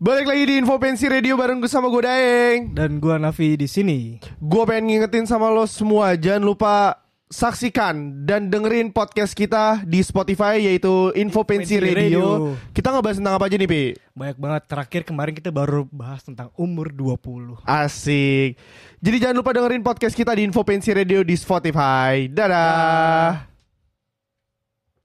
Balik lagi di Info Pensi Radio bareng gue sama gue Daeng. Dan gue Navi di sini. Gue pengen ngingetin sama lo semua jangan lupa saksikan dan dengerin podcast kita di Spotify yaitu Info Pensi Radio. Radio. Kita ngebahas tentang apa aja nih, Pi? Banyak banget terakhir kemarin kita baru bahas tentang umur 20. Asik. Jadi jangan lupa dengerin podcast kita di Info Pensi Radio di Spotify. Dadah.